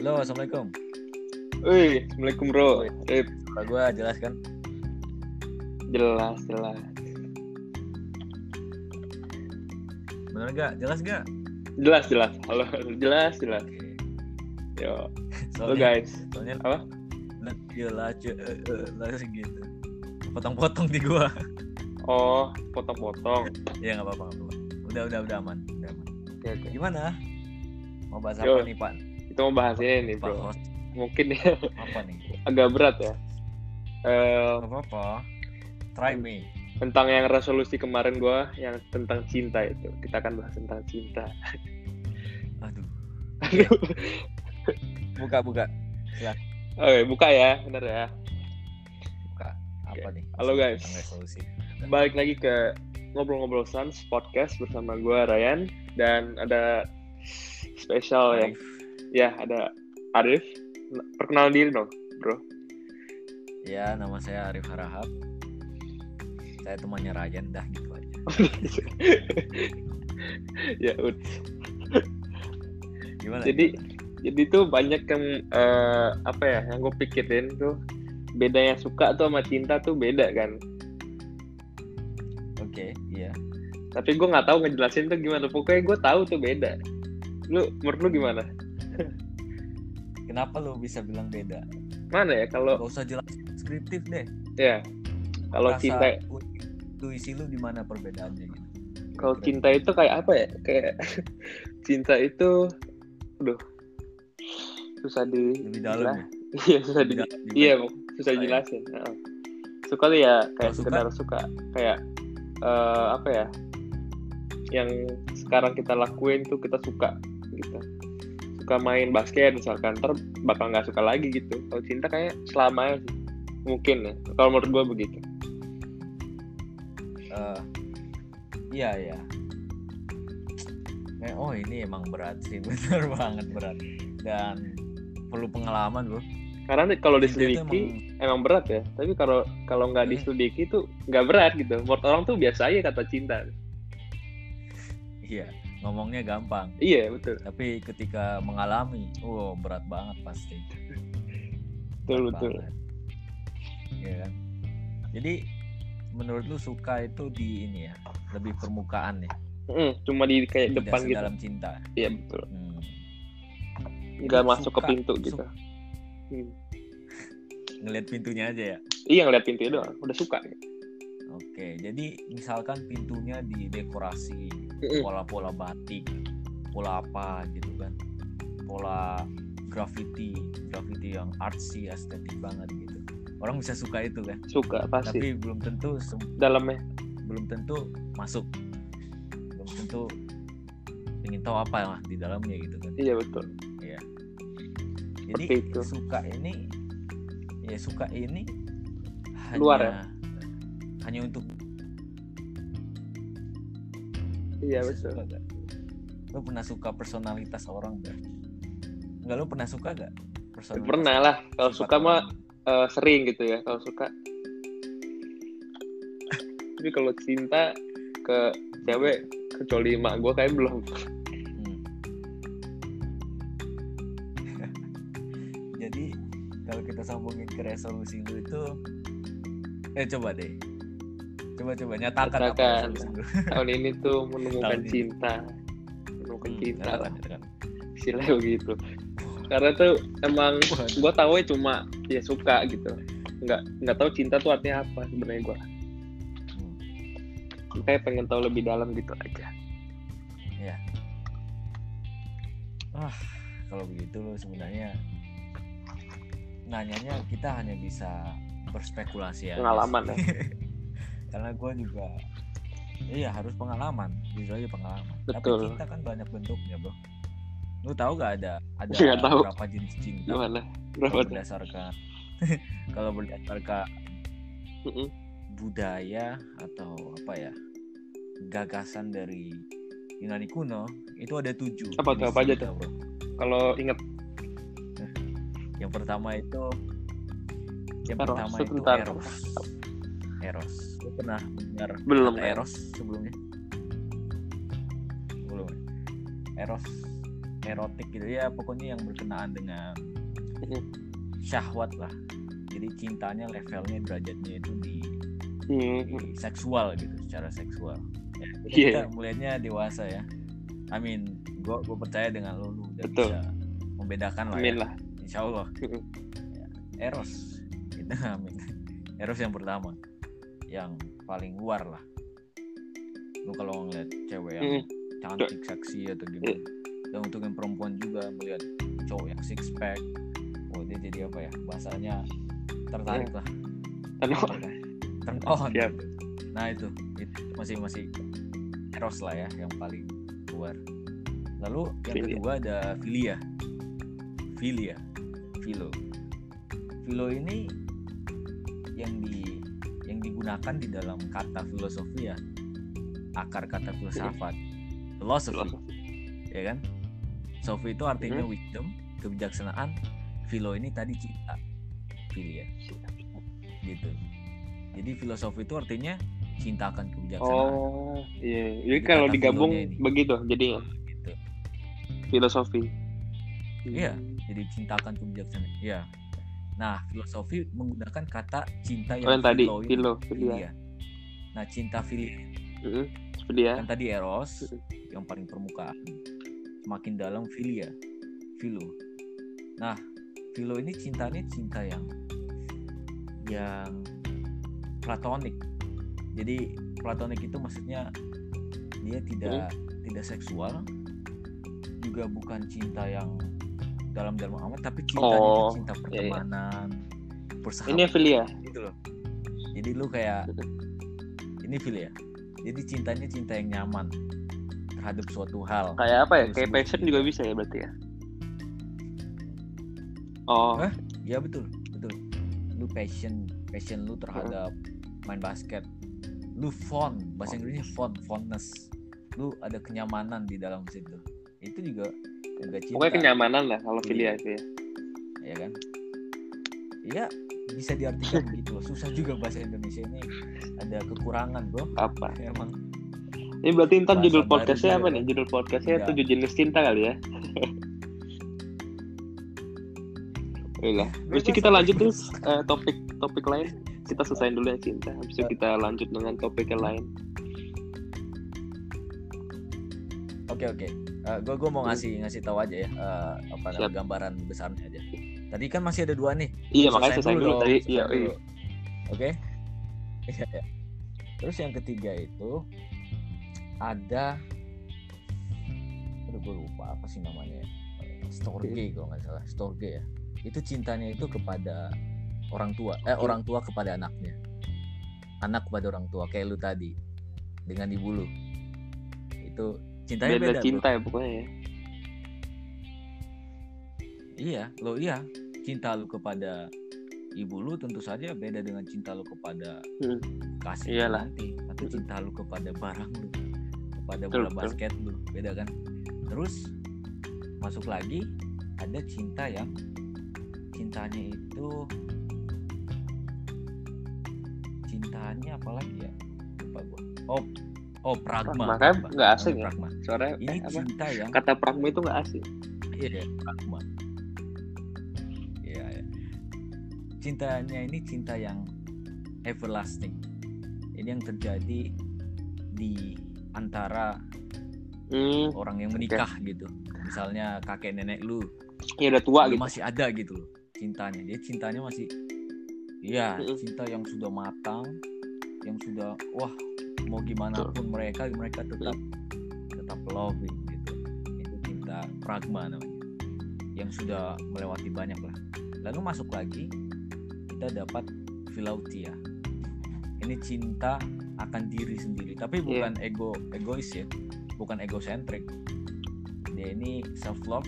Halo, assalamualaikum. Wih, assalamualaikum bro. Rip, Pak gue jelas kan? jelas jelas. Bener gak? Jelas gak? Jelas jelas. Halo, jelas jelas. Oke. Yo, Soalnya, halo guys. soalnya Apa? Jelas, jelas gitu. Potong-potong di gua. Oh, potong-potong. ya nggak apa-apa. Udah, udah, udah aman. Udah aman. Oke oke. Gimana? Mau bahas Yo. apa nih Pak? Kita mau bahas ini bro. Mungkin ya apa nih? agak berat ya. Eh, Gak apa-apa. Try me. tentang yang resolusi kemarin gua yang tentang cinta itu. Kita akan bahas tentang cinta. Aduh. Aduh. Buka, buka. Oke, buka ya, bener ya. Buka. Apa nih? Halo, guys. Resolusi. Balik lagi ke ngobrol-ngobrol Sans podcast bersama gua Ryan dan ada spesial ya. Arif. Ya, ada Arif. Perkenalan diri dong, bro. Ya, nama saya Arif Harahap. Saya temannya Ryan, dah gitu aja. ya, ud. Gimana? Jadi, jadi tuh banyak yang eh, apa ya, yang gue pikirin tuh bedanya suka tuh sama cinta tuh beda kan. Oke, iya. Tapi gue nggak tahu ngejelasin tuh gimana. Pokoknya gue tahu tuh beda. Lu, menurut lu gimana? Kenapa lu bisa bilang beda? Mana ya kalau Gak usah jelas deskriptif deh. ya kalau Rasa cinta intuisi lu di mana perbedaannya gitu. kalau cinta itu kayak apa ya? Kayak cinta itu, aduh, susah di lebih dalam ya. Iya susah di iya susah suka ya? Heeh. Suka tuh ya kayak suka? sekedar suka kayak eh, apa ya? Yang sekarang kita lakuin tuh kita suka gitu. Suka main basket misalkan, ntar bakal nggak suka lagi gitu. Kalau cinta kayak selamanya sih. Mungkin ya. Kalau menurut gue begitu. Eh, iya. Eh, oh ini emang berat sih, bener banget berat. Dan perlu pengalaman bro. Karena kalau diselidiki emang- emang berat ya. Tapi kalau kalau nggak Iya. diselidiki tuh nggak berat gitu. Menurut orang tuh biasa aja kata cinta. iya ngomongnya gampang. Iya betul. Tapi ketika mengalami, wow berat banget pasti. Betul Berat betul. banget. Iya kan. Jadi menurut lu suka itu di ini ya, lebih permukaan ya, Mm, cuma di kayak tidak depan gitu. sedalam cinta. Iya betul. Hmm. Nggak Jadi masuk ke suka- pintu gitu. su- Hmm. ngelihat pintunya aja ya. Iya ngeliat pintu doang, udah suka. Oke, jadi misalkan pintunya didekorasi Mm-mm. Pola-pola batik, pola apa gitu kan, pola graffiti, graffiti yang artsy, estetik banget gitu. Orang bisa suka itu kan, Suka pasti. tapi belum tentu Dalamnya. belum tentu masuk, belum tentu ingin tahu apa lah di dalamnya gitu kan. Iya betul. Jadi Seperti itu. suka ini, ya suka ini hanya Luar ya? hanya untuk Iya betul. Lo pernah suka personalitas orang gak? Enggak lo pernah suka gak? Personalitas Pernah lah. Kalau suka mah eh, sering gitu ya. Kalau suka. Tapi kalau cinta ke cewek kecuali emak gue kayak belum. Hmm. Jadi kalau kita sambungin ke resolusi lu itu Eh coba deh Coba coba nyatakan apa Nyatakan. Tahun ini tuh menemukan Tahun ini. cinta. Menemukan Hmm, cinta lah. nyatakan, nyatakan. Istilahnya begitu. Karena tuh emang gue tahu cuma ya suka gitu. Nggak nggak tahu cinta tuh artinya apa sebenarnya gue. Hmm. Makanya pengen tahu lebih dalam gitu aja. Wah, kalau begitu lo sebenarnya nanyanya kita hanya bisa berspekulasi ya. Pengalaman ya. Karena gue juga iya harus pengalaman, jujur aja pengalaman. Betul. Tapi cinta kan banyak bentuknya, Bro. Lu tahu gak ada ada Nggak tahu. berapa jenis cinta? Gimana? Berapa berdasarkan kalau berdasarkan Mm-mm. budaya atau apa ya gagasan dari Yunani kuno itu ada tujuh Apa tuh? Apa aja tuh? bro. Kalau inget Yang pertama itu yang Eros, pertama itu eros. Eros. Lu pernah dengar Belum, kata kan? eros sebelumnya? Belum. ya? Eros erotik gitu ya pokoknya yang berkenaan dengan Mhm. syahwat lah jadi cintanya levelnya derajatnya itu di, Hmm, di seksual gitu secara seksual ya, Iya. kita melihatnya dewasa ya I mean gue gue percaya dengan lu lu udah Betul. bisa membedakan lah amin ya lah. insya Allah Mhm. Ya, eros gitu amin eros yang pertama yang paling luar lah. Lu kalau ngeliat cewek yang Mhm. cantik seksi atau gimana. Dan untuk yang perempuan juga melihat cowok yang six pack oh dia jadi apa ya? Bahasanya tertarik lah. Aduh, turn on Siap. nah itu. Itu masih masih eros lah ya yang paling luar. Lalu yang Filia. kedua ada filia filia filo filo ini yang di yang digunakan di dalam kata filosofi ya. Akar kata filsafat. Filosofi. ya kan? Sofi itu artinya Hmm. wisdom kebijaksanaan. Philo ini tadi cinta filia gitu. Jadi filosofi itu artinya cinta akan kebijaksanaan. Oh, iya. Jadi Jadi kalau digabung begitu jadinya gitu. filosofi. Iya. jadi cinta akan kebijaksanaan. Iya nah filosofi menggunakan kata cinta yang, Oh, yang tadi, philo, filia. nah cinta filia Heeh. Filia. kan tadi eros yang paling permukaan semakin dalam filia filo nah filo ini cintanya cinta yang yang platonik jadi platonik itu maksudnya dia tidak tidak seksual juga bukan cinta yang dalam-dalam amat tapi cintanya Oh, itu cinta iya, iya. pertemanan persahabatan Ini filia. gitu loh jadi lu kayak ini filia jadi cintanya cinta yang nyaman terhadap suatu hal Kayak apa ya? Terus Kayak passion cinta. juga bisa ya berarti ya? Oh, Hah? ya betul betul lu passion passion lu terhadap main basket lu fond bahasa Inggrisnya fond fondness lu ada kenyamanan di dalam situ itu juga juga cinta pokoknya kenyamanan lah kalau Iya. filia itu ya. ya kan iya bisa diartikan begitu loh susah juga bahasa Indonesia ini ada kekurangan bro Apa? emang Ini berarti ntar Bahasa judul podcastnya apa nih? Judul podcastnya Iya. tujuh jenis cinta kali ya? Udah, habis itu Bebas, kita lanjut terus eh, topik topik lain. Kita selesaiin dulu yang cinta. Habis itu kita lanjut dengan topik yang lain. Oke oke. Gue gue mau ngasih ngasih tahu aja ya eh, apa namanya gambaran besarnya aja. Tadi kan masih ada dua nih. Iya, makanya selesai dulu dong, tadi. selesai Iya, dulu. iya. Oke. Iya, iya. Terus yang ketiga itu ada aduh gue lupa apa sih namanya Eh, storge kalau nggak salah storge ya itu cintanya itu kepada orang tua eh orang tua kepada anaknya anak kepada orang tua kayak lu tadi dengan ibu lu itu cintanya Beda, beda, bro. cinta ya pokoknya ya. Iya, lo iya. Cinta lu kepada ibu lu tentu saja beda dengan cinta lu kepada Hmm. kasih Iyalah. nanti atau Hmm. cinta lu kepada barang lu, kepada Betul, bola betul. basket lu, beda kan? Terus masuk lagi ada cinta yang cintanya itu cintanya apa lagi ya? Lupa gua. Oh, oh pragma. Kan pragma. nggak asing ya? Pragma. Soalnya Ini eh, apa? cinta yang Kata pragma itu nggak asing. Iya, iya, pragma. Iya, iya. Cintanya ini cinta yang everlasting. Ini yang terjadi di antara Hmm, orang yang menikah gitu. Misalnya kakek nenek lu, ya udah tua lu gitu. masih ada gitu loh cintanya. Dia cintanya masih iya, cinta yang sudah matang, yang sudah wah mau gimana pun mereka mereka tetap tetap loving gitu. Itu cinta pragma namanya. Yang sudah melewati banyak lah. Lalu masuk lagi kita dapat philautia. Ini cinta akan diri sendiri, tapi bukan ego egois ya, bukan egosentrik. Dia ini self love,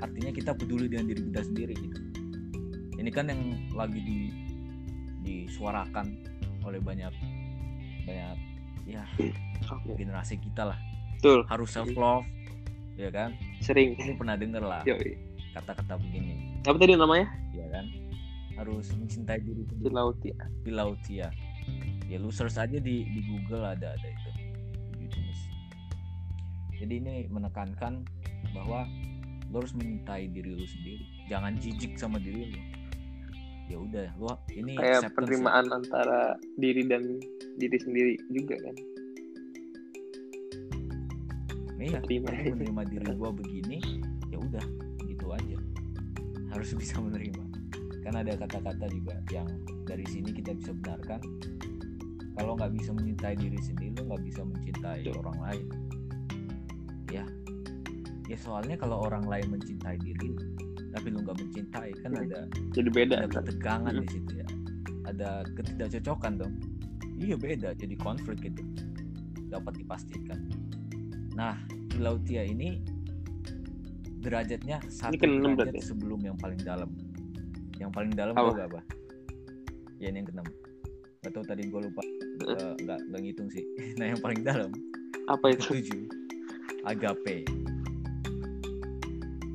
artinya kita peduli dengan diri kita sendiri gitu. Ini kan yang lagi di disuarakan oleh banyak banyak ya. Oke. generasi kita lah. Betul. harus self love ya kan? Sering. ini pernah denger lah kata-kata begini. Apa tadi namanya? ya kan? Harus mencintai diri sendiri. Filautia. Philautia ya. Lu search aja di di Google ada ada itu. Jenis jadi ini menekankan bahwa lo harus mencintai diri lu sendiri. Jangan jijik sama diri lu ya udah lo ini kayak acceptance penerimaan antara diri dan diri sendiri juga kan lah. iya terima. menerima diri gua begini ya udah gitu aja harus bisa menerima kan ada kata-kata juga yang dari sini kita bisa benarkan kalau nggak bisa mencintai diri sendiri lo nggak bisa mencintai Betul. orang lain ya ya soalnya kalau orang lain mencintai diri lu, tapi lu nggak mencintai kan ada jadi beda ada kan? ketegangan Hmm. di situ ya. Ada ketidakcocokan dong. Iya beda jadi konflik gitu. Dapat dipastikan. Nah Lautia ini derajatnya satu keenam derajat berarti? sebelum yang paling dalam. Yang paling dalam Apa? gak apa? Ya ini yang keenam. Gak tau tadi gue lupa. Nggak nggak ngitung sih. Nah yang paling dalam. Apa itu? Ketujuh. Agape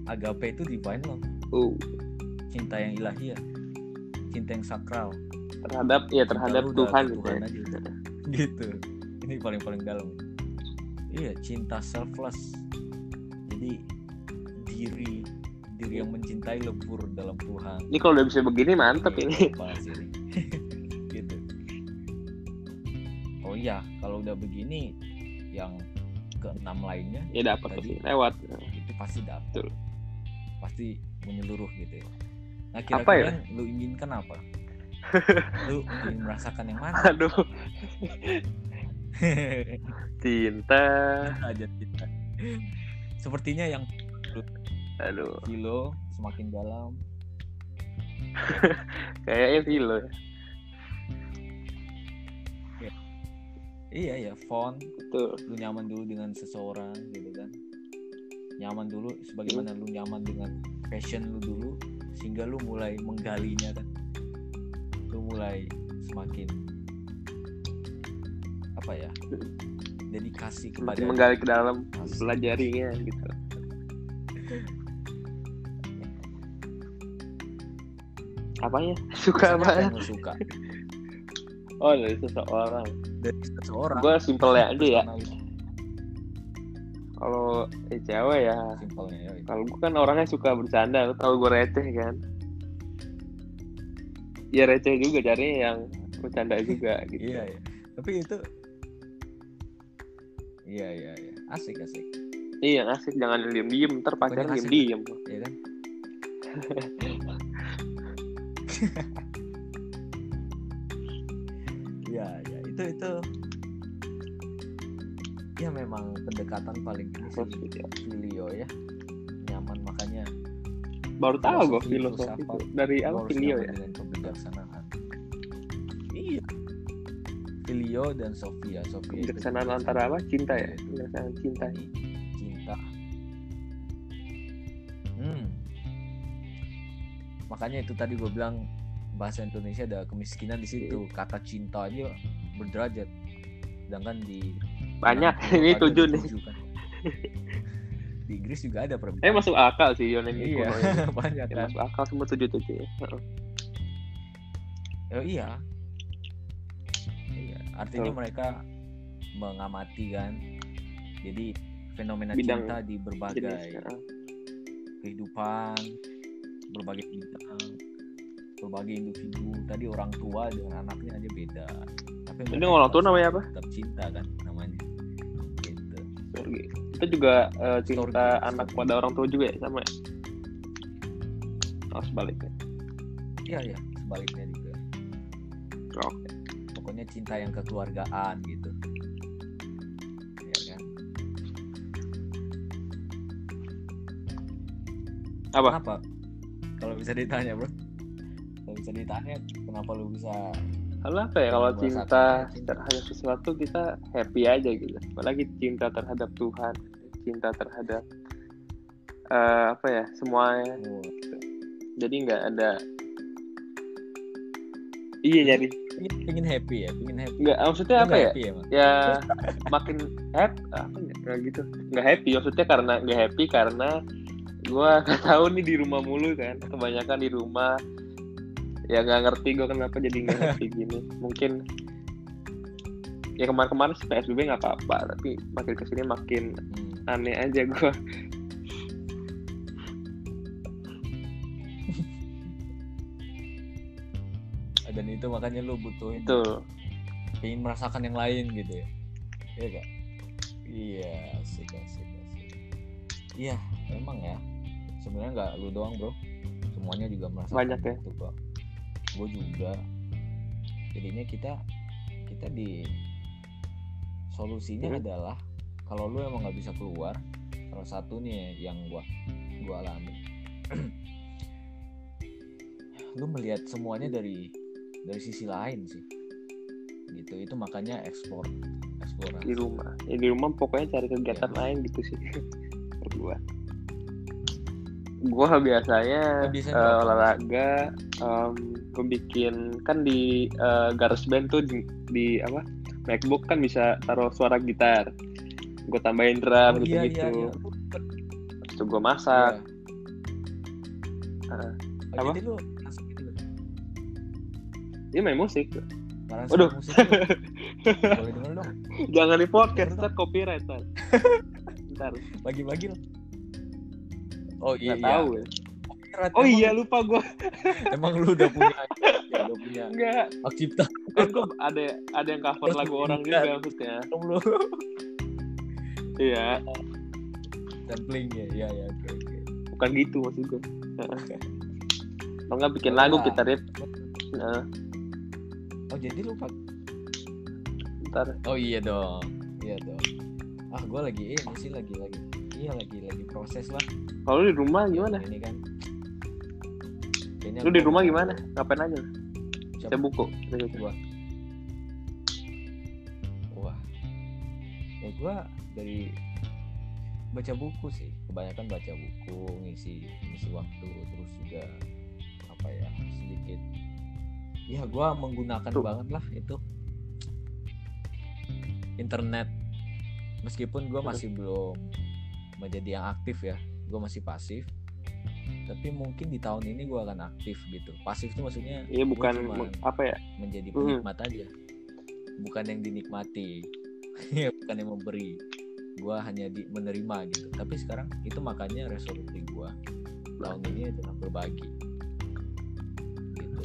agape itu divine love oh. Cinta yang ilahiyah cinta yang sakral. Terhadap ya terhadap Cinta Tuhan ke gitu Tuhan ya. aja gitu. Ini paling paling dalam. Iya cinta selfless. Jadi diri diri yang mencintai lebur dalam Tuhan. Ini kalau udah bisa begini mantep Iya, ini. gitu. Oh iya kalau udah begini yang keenam lainnya ya dapat pasti lewat. itu pasti Betul. Pasti menyeluruh gitu ya. Nah Apa kira-kira ya? yang lu inginkan apa? Lu ingin merasakan yang mana? Aduh. Cinta aja kita sepertinya yang aduh. Kilo semakin dalam. Kayaknya sih lo iya ya font. Tuh lu nyaman dulu dengan seseorang gitu kan nyaman dulu sebagaimana lu nyaman dengan passion lu dulu sehingga lu mulai menggalinya kan. Lu mulai semakin apa ya dedikasi kepada semakin menggali ke dalam pelajarinya gitu. Apanya suka Misalnya apa apa yang lu suka. Oh dari seseorang. Dari seseorang. Gue simpelnya aja ya. Kalau eh, cewek ya. Simpelnya ya kalau gue kan orangnya suka bercanda lu tau gue receh kan? Ya receh juga carinya yang bercanda juga gitu. Iya ya tapi itu iya iya iya. Asik asik. Iya asik. Jangan diem diem ntar pacaran Pokoknya diem diem ya kan? Ya ya itu itu ya memang pendekatan paling ini sih filio ya. nyaman. Makanya baru tahu gue Filosofi, itu. Dari apa filio ya. dengan kebijaksanaan. Iya. Filio dan sofia. Sofia kebijaksanaan antara apa? Cinta ya? Kebijaksanaan cinta. Cinta. Hmm. Makanya itu tadi gue bilang bahasa Indonesia ada kemiskinan di situ. Iya. kata cinta aja berderajat. Sedangkan di banyak. Nah, ini tujuh nih. tujuh kan. di Inggris juga ada eh perbedaan masuk akal sih Yonen iya banyak Ya, kan. masuk akal semua tujuh tujuh ya. Oh, iya. Iya artinya Betul. mereka mengamati kan. Jadi fenomena Bidang cinta di berbagai jenis kehidupan berbagai bidang berbagai individu. Tadi orang tua dengan anaknya aja beda. Tapi Ini orang tua namanya apa? tetap cinta kan. Namanya. Itu juga eh, cinta anak pada orang tua juga ya sama ya? Oh sebaliknya. Iya iya. Sebaliknya juga. Oke pokoknya cinta yang kekeluargaan gitu. Ya kan? Apa? Kenapa? Kalau bisa ditanya bro. Kalau bisa ditanya kenapa lu bisa Kalau apa ya kalau cinta terhadap sesuatu kita happy aja gitu. Apalagi cinta terhadap Tuhan cinta terhadap eh, apa ya semuanya. Oh, jadi nggak ada iya jadi pengen, pengen happy ya pengen happy. Nggak maksudnya apa ya? happy ya ya makin happy apa ya nggak gitu. Nggak happy maksudnya karena nggak happy karena gua nggak tahu nih di rumah mulu kan. Kebanyakan di rumah ya nggak ngerti gue kenapa jadi nggak ngerti gini. Mungkin ya kemarin-kemarin sih psbb nggak apa-apa tapi makin ke sini makin hmm. aneh aja gue dan itu makanya lu butuh itu ingin merasakan yang lain gitu ya. Iya gak iya asik asik asik. Iya memang ya. Sebenarnya nggak lu doang bro. Semuanya juga merasakan banyak ya. Gitu gue juga. Jadinya kita kita di solusinya Hmm. adalah kalau lu emang nggak bisa keluar salah satu nih yang gua gua alami. Lu melihat semuanya dari dari sisi lain sih. Gitu itu makanya ekspor eksplorasi. Di rumah. Ya di rumah pokoknya cari kegiatan Iya. lain gitu sih. Berdua. Gua biasanya biasanya eh, apa? olahraga gue bikin kan di eh, GarageBand tuh di, di apa MacBook kan bisa taruh suara gitar gue tambahin drum Oh, gitu iya, gitu iya, iya. Terus tuh gue masak Iya. Ah. Oh, Apa? jadi lu langsung gitu dia main musik Karena Waduh. musik lu. boleh denger dong jangan di podcast ntar copyright ntar ntar bagi-bagi lah oh iya nggak iya tahu ya. Oh emang- iya lupa gue emang lu udah punya? Ya, udah punya. Enggak. Hak cipta. Kan gue ada ada yang cover lagu orang juga maksudnya. Lu. Iya. Sampling ya iya ya oke oke. Bukan gitu maksud gue kalau nggak bikin lagu kita rip. Nah, oh jadi lu pak ntar oh iya dong. Iya dong. Ah gue lagi ini sih lagi lagi. Iya lagi lagi proses lah. Kalau di rumah gimana? Ini kan Kayaknya lu di rumah gimana? ngapain aja? Siapa? saya buku gua. Wah ya gua dari baca buku sih. Kebanyakan baca buku ngisi ngisi waktu terus juga apa ya sedikit. Ya gua menggunakan Tuh. banget lah itu. Internet. Meskipun gua Hmm. masih belum menjadi yang aktif ya. Gua masih pasif tapi mungkin di tahun ini gua akan aktif gitu. Pasif itu maksudnya iya bukan apa ya? menjadi Hmm. penikmat aja. Bukan yang dinikmati. Ya, bukan yang memberi. Gua hanya di menerima gitu. Tapi sekarang itu makanya resolusi gua. Tahun ini adalah berbagi. Gitu.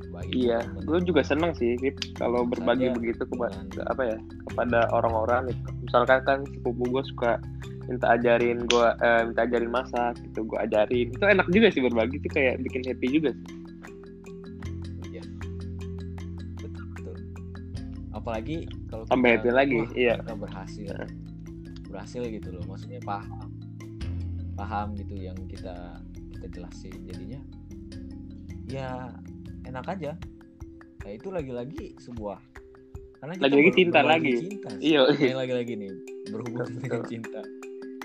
Berbagi iya gue juga seneng sih Rip, kalau berbagi begitu kepada dengan- apa ya kepada orang-orang gitu. Misalkan kan sepupu gue suka minta ajarin gue eh, minta ajarin masak gitu gue ajarin itu enak juga sih berbagi itu kayak bikin happy juga sih Iya. betul betul apalagi kalau Tambah kita- happy lagi, wah, iya. kita berhasil Nah. berhasil gitu loh maksudnya paham paham gitu yang kita kita jelasin jadinya ya enak aja nah itu lagi-lagi sebuah karena Lagi-lagi cinta lagi. cinta. Iya, lagi-lagi nih berhubungan dengan cinta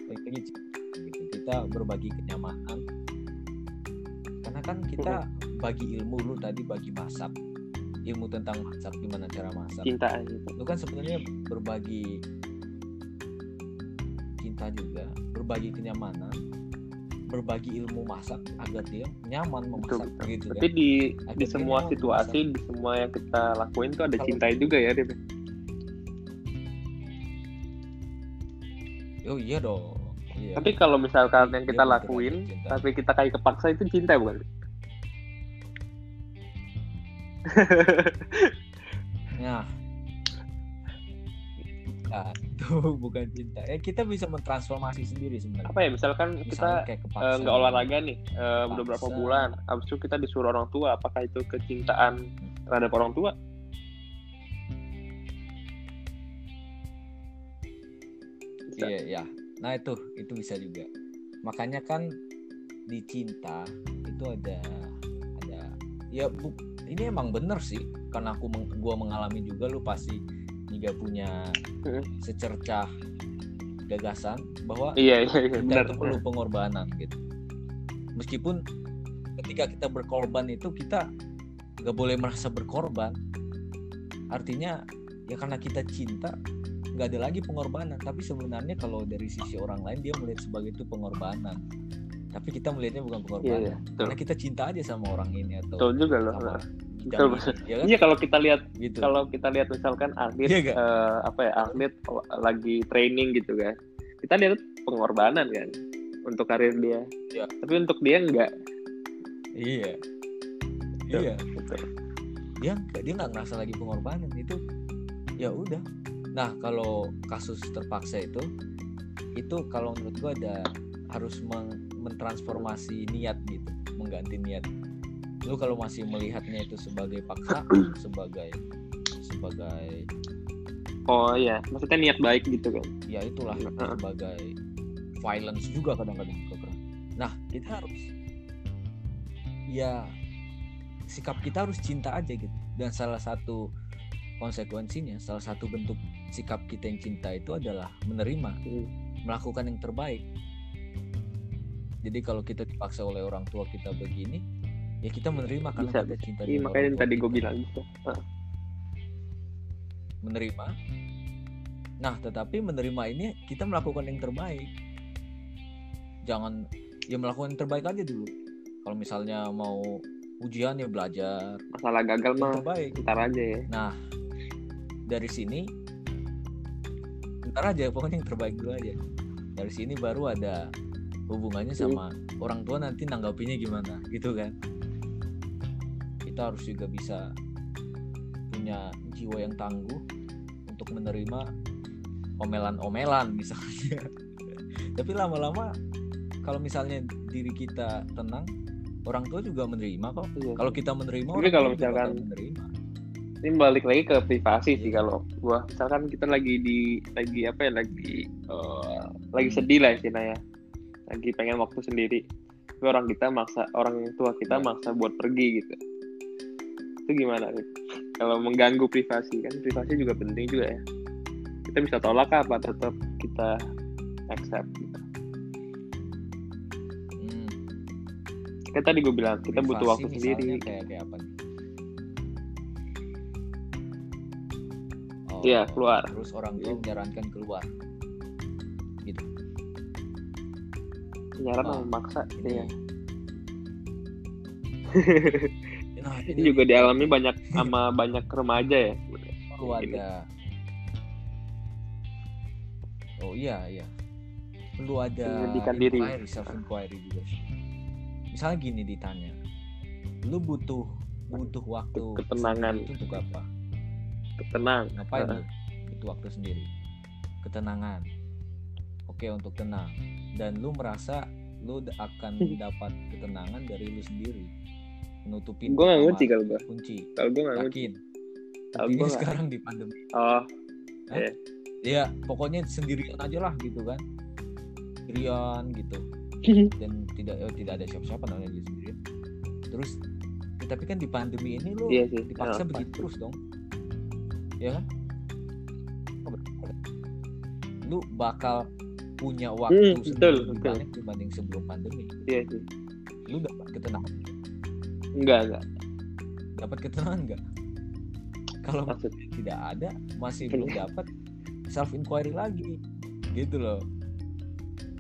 cinta gitu kita berbagi kenyamanan. Karena kan kita bagi ilmu lu tadi bagi masak. Ilmu tentang masak gimana cara masak. Cinta gitu. Lu kan sebenarnya berbagi cinta juga. Berbagi kenyamanan berbagi ilmu masak agar dia nyaman betul memasak betul gitu tapi kan? di di Akhirnya semua situasi di semua yang kita lakuin tuh ada Kalau- cinta juga ya Rip? Oh iya dong iya. tapi kalau misalkan yang kita lakuin cinta. tapi kita kayak kepaksa itu cinta bukan nah Nah, itu bukan cinta ya kita bisa mentransformasi sendiri sebenarnya apa ya misalkan kita eh, nggak olahraga nih eh, udah berapa bulan habis itu kita disuruh orang tua apakah itu kecintaan terhadap orang tua. Iya, ya. Nah itu, itu bisa juga. Makanya kan di cinta itu ada ada ya bu, ini emang bener sih karena aku meng, gua mengalami juga lu pasti juga punya Mm. secercah gagasan bahwa iya iya iya kita benar itu perlu pengorbanan gitu. Meskipun ketika kita berkorban itu kita nggak boleh merasa berkorban. Artinya ya karena kita cinta nggak ada lagi pengorbanan. Tapi sebenarnya kalau dari sisi orang lain dia melihat sebagai itu pengorbanan. Tapi kita melihatnya bukan iya pengorbanan. iya betul Karena kita cinta aja sama orang ini atau betul juga loh sama Betul, bidang betul. ini, ya kan? iya kalau kita lihat Gitu. kalau kita lihat misalkan atlet Iya nggak? eh, apa ya atlet lagi training gitu kan kita lihat pengorbanan kan untuk karir dia Iya. tapi untuk dia enggak Iya. Betul. Iya. gitu. dia dia nggak ngerasa lagi pengorbanan itu ya udah nah kalau kasus terpaksa itu itu kalau menurut gua ada harus meng, mentransformasi niat gitu mengganti niat lu kalau masih melihatnya itu sebagai paksa sebagai sebagai oh iya maksudnya niat baik gitu kan ya itulah Heeh. sebagai violence juga kadang-kadang. Nah kita harus ya sikap kita harus cinta aja gitu. Dan salah satu konsekuensinya, salah satu bentuk sikap kita yang cinta itu adalah menerima, Hmm. melakukan yang terbaik. Jadi kalau kita dipaksa oleh orang tua kita begini, ya kita menerima karena Bisa, kita cinta iya makanya yang tadi gue bilang gitu Heeh. menerima. Nah, tetapi menerima ini kita melakukan yang terbaik. Jangan ya melakukan yang terbaik aja dulu. Kalau misalnya mau ujian ya belajar masalah gagal mah terbaik. ntar aja ya Nah, dari sini ntar aja pokoknya yang terbaik dulu aja. Dari sini baru ada hubungannya sama orang tua nanti nanggapinya gimana gitu kan. Kita harus juga bisa punya jiwa yang tangguh untuk menerima omelan-omelan misalnya. Tapi lama-lama kalau misalnya diri kita tenang, orang tua juga menerima kok. Iya. Kalau kita menerima, Tapi kalau misalkan- menerima. Ini balik lagi ke privasi sih Iya. kalau gua misalkan kita lagi di lagi apa ya lagi eh, lagi sedih lah istilahnya lagi pengen waktu sendiri tapi orang kita maksa orang tua kita Iya. maksa buat pergi gitu itu gimana Rit? kalau mengganggu privasi kan privasi juga penting juga ya kita bisa tolak apa tetap kita accept gitu. Hmm, kan tadi gue bilang kita butuh privasi waktu misalnya sendiri Kayak kayak apa Iya, keluar. Terus orang tua Iya. menyarankan keluar. Gitu. nyaran Nah, memaksa Ini. iya. Nah, ini juga dialami banyak sama banyak remaja ya ada oh iya iya perlu ada Pendidikan diri. self inquiry juga misalnya gini ditanya lu butuh butuh waktu Ketenangan. itu untuk apa tenang ngapain lu butuh waktu sendiri. Ketenangan. Oke untuk tenang. Dan lu merasa lu akan dapat ketenangan dari lu sendiri. Menutupi gue nggak ngunci kalau gue kunci. Kalau gue nggak ngunci yakin? Kalau sekarang di pandemi. Oh. Ya pokoknya sendirian aja lah gitu kan. Sendirian gitu. Dan tidak eh, tidak ada siapa-siapa namanya sendirian terus ya, tapi kan di pandemi ini lu iya sih. dipaksa Oh, begitu terus dong ya lu bakal punya waktu Hmm, betul, lebih betul. banyak dibanding sebelum pandemi. Iya sih. Lu dapat ketenangan enggak enggak. Dapat ketenangan nggak? Kalau maksud tidak ada masih belum dapat self inquiry lagi. Gitu loh.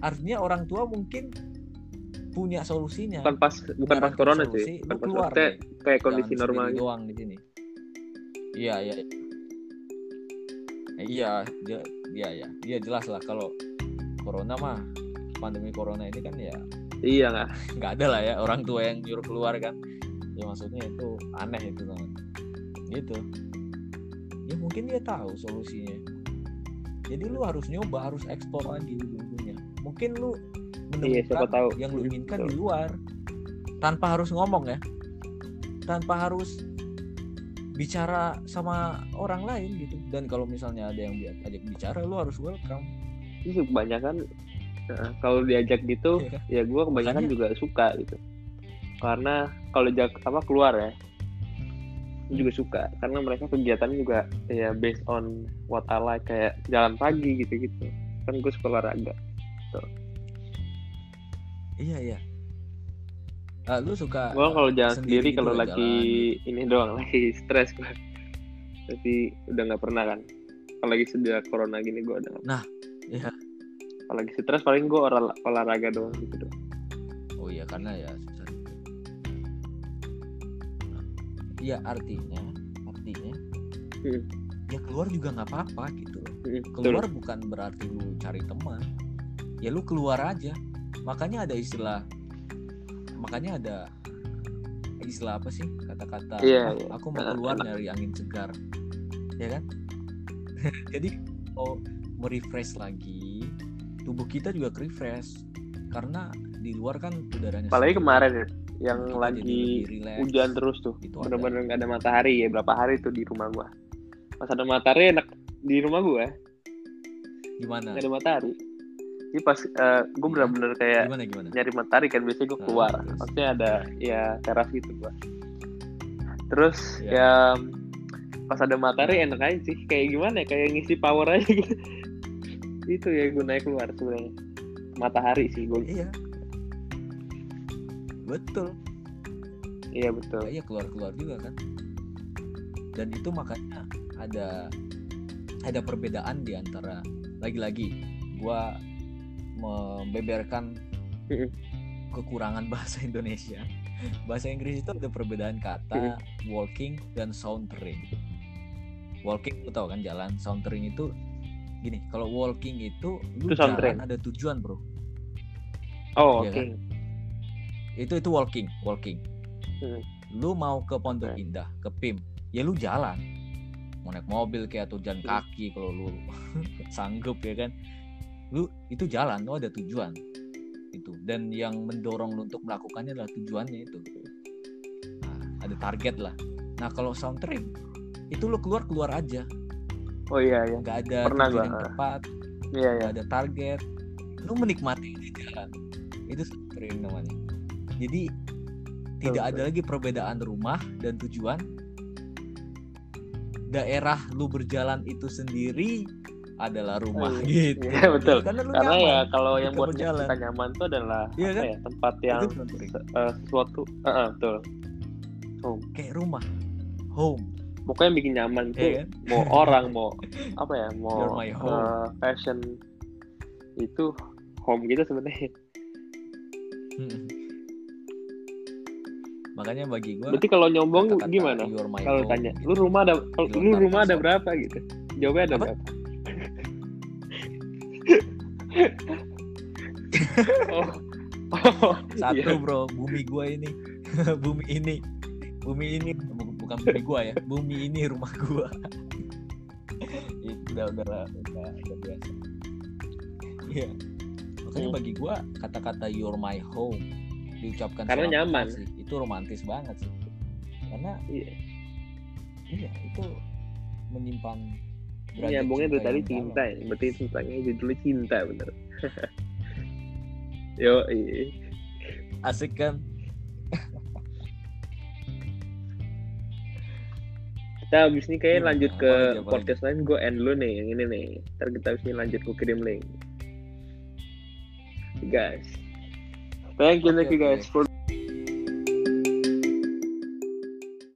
Artinya orang tua mungkin punya solusinya. Bukan pas bukan pas corona solusi, sih bukan pas keluar kayak kondisi Jangan normal doang di sini. Iya iya Eh, iya dia iya ya dia jelas lah kalau corona mah pandemi corona ini kan ya iya nggak? nggak ada lah ya orang tua yang nyuruh keluar kan. Ya maksudnya itu aneh itu teman gitu. Ya mungkin dia tahu solusinya. Jadi lu harus nyoba harus eksplor lagi ujung-ujungnya mungkin lu Iya, menemukan tahu. yang lu inginkan betul. di luar tanpa harus ngomong ya. Tanpa harus bicara sama orang lain gitu. Dan kalau misalnya ada yang diajak bicara lu harus welcome. Itu kebanyakan nah, kalau diajak gitu Iya. kan? ya gue kebanyakan Makanya- juga suka gitu. Karena kalau jak apa keluar ya gua juga suka. Karena mereka kegiatannya juga ya based on what I like kayak jalan pagi gitu gitu kan gue suka olahraga iya iya Ah, lu suka gue kalau jalan sendiri sendiri, gitu kalau lah, lagi ini doang lagi stres gue tapi udah nggak pernah kan kalau lagi sejak corona gini gue udah nggak- Iya. kalau lagi stres paling gue olah- olahraga doang gitu doang Oh iya karena ya susah. Iya artinya artinya Hmm. ya keluar juga nggak apa-apa gitu loh. Mm, betul. Keluar bukan berarti lu cari teman. Ya lu keluar aja. Makanya ada istilah makanya ada istilah apa sih? Kata-kata Iya, "Ah, iya. aku mau keluar dari angin segar. Ya kan? Jadi mau merefresh lagi tubuh kita juga refresh karena di luar kan udaranya apalagi sejuk, kemarin ya yang kita lagi hujan terus tuh. Bener-bener nggak ada matahari ya berapa hari tuh di rumah gua. Pas ada matahari enak di rumah gua. Gimana? Nggak ada matahari jadi pas eh, gua Iya. bener-bener kayak gimana gimana? nyari matahari kan biasanya gua Ah, keluar. terus? maksudnya ada ya. teras gitu gua. Terus Iya. ya pas ada matahari enak aja sih. Kayak gimana ya? Kayak ngisi power aja gitu itu ya gue naik keluar sebenarnya. Matahari sih gue iya. Betul. Iya betul. Iya keluar keluar juga kan? Dan itu makanya ada ada perbedaan di antara lagi-lagi gua membeberkan kekurangan bahasa Indonesia. Bahasa Inggris itu ada perbedaan kata walking dan sauntering. Walking lu tahu kan jalan? Sauntering itu gini kalau walking itu lu Itu sauntering. jalan ada tujuan bro. Oh Iya oke. Kan? itu itu walking walking. Hmm. lu mau ke Pondok Oke. Indah ke PIM ya lu jalan. Mau naik mobil kayak atau jalan kaki kalau lu sanggup ya kan lu itu jalan lu ada tujuan. Itu dan yang mendorong lu untuk melakukannya adalah tujuannya itu. Nah, ada target lah. Nah kalau soundtrack itu lu keluar keluar aja. Oh iya iya. Nggak ada Pernah tujuan gua. yang tepat iya iya. ada target. Lu menikmati ini jalan. Itu soundtrack namanya. Jadi tidak ada lagi perbedaan rumah dan tujuan. Daerah lu berjalan itu sendiri adalah rumah Oh, gitu. iya, betul. karena lu karena nyaman ya kalau yang buat berjalan. kita nyaman tuh adalah Iya apa kan? ya tempat yang itu eh, sesuatu eh, eh, betul. Home. Kayak rumah. Home. Pokoknya yang bikin nyaman tuh. ya kan? Mau orang mau apa ya mau You're my home. eh, fashion itu home kita sebenarnya. Makanya bagi gua berarti kalau nyombong kata-kata gimana? You're my kalau tanya gitu. lu rumah ada lu rumah ada berapa? gitu. Jawabnya ada Apa? berapa oh. Oh satu iya. bro. Bumi gua ini. Bumi ini. Bumi ini. Bu- bukan bumi gua ya. Bumi ini rumah gua. Itu udah udah udah, udah biasa. Iya. Makanya Hmm. bagi gua kata-kata you're my home diucapkan Karena nyaman. sih itu romantis banget sih. Karena Iya. iya itu menyimpan Ini derajat nyambungnya dari tadi cinta ya. Berarti tentangnya judulnya cinta bener. Yo, iya. asik kan Kita abis ini kayaknya Gimana? lanjut ke Apalagi, apalagi? podcast lain. Gue end dulu nih yang ini nih. Ntar kita abis ini lanjut gue kirim link. Guys. Thank you, Oke, thank you guys for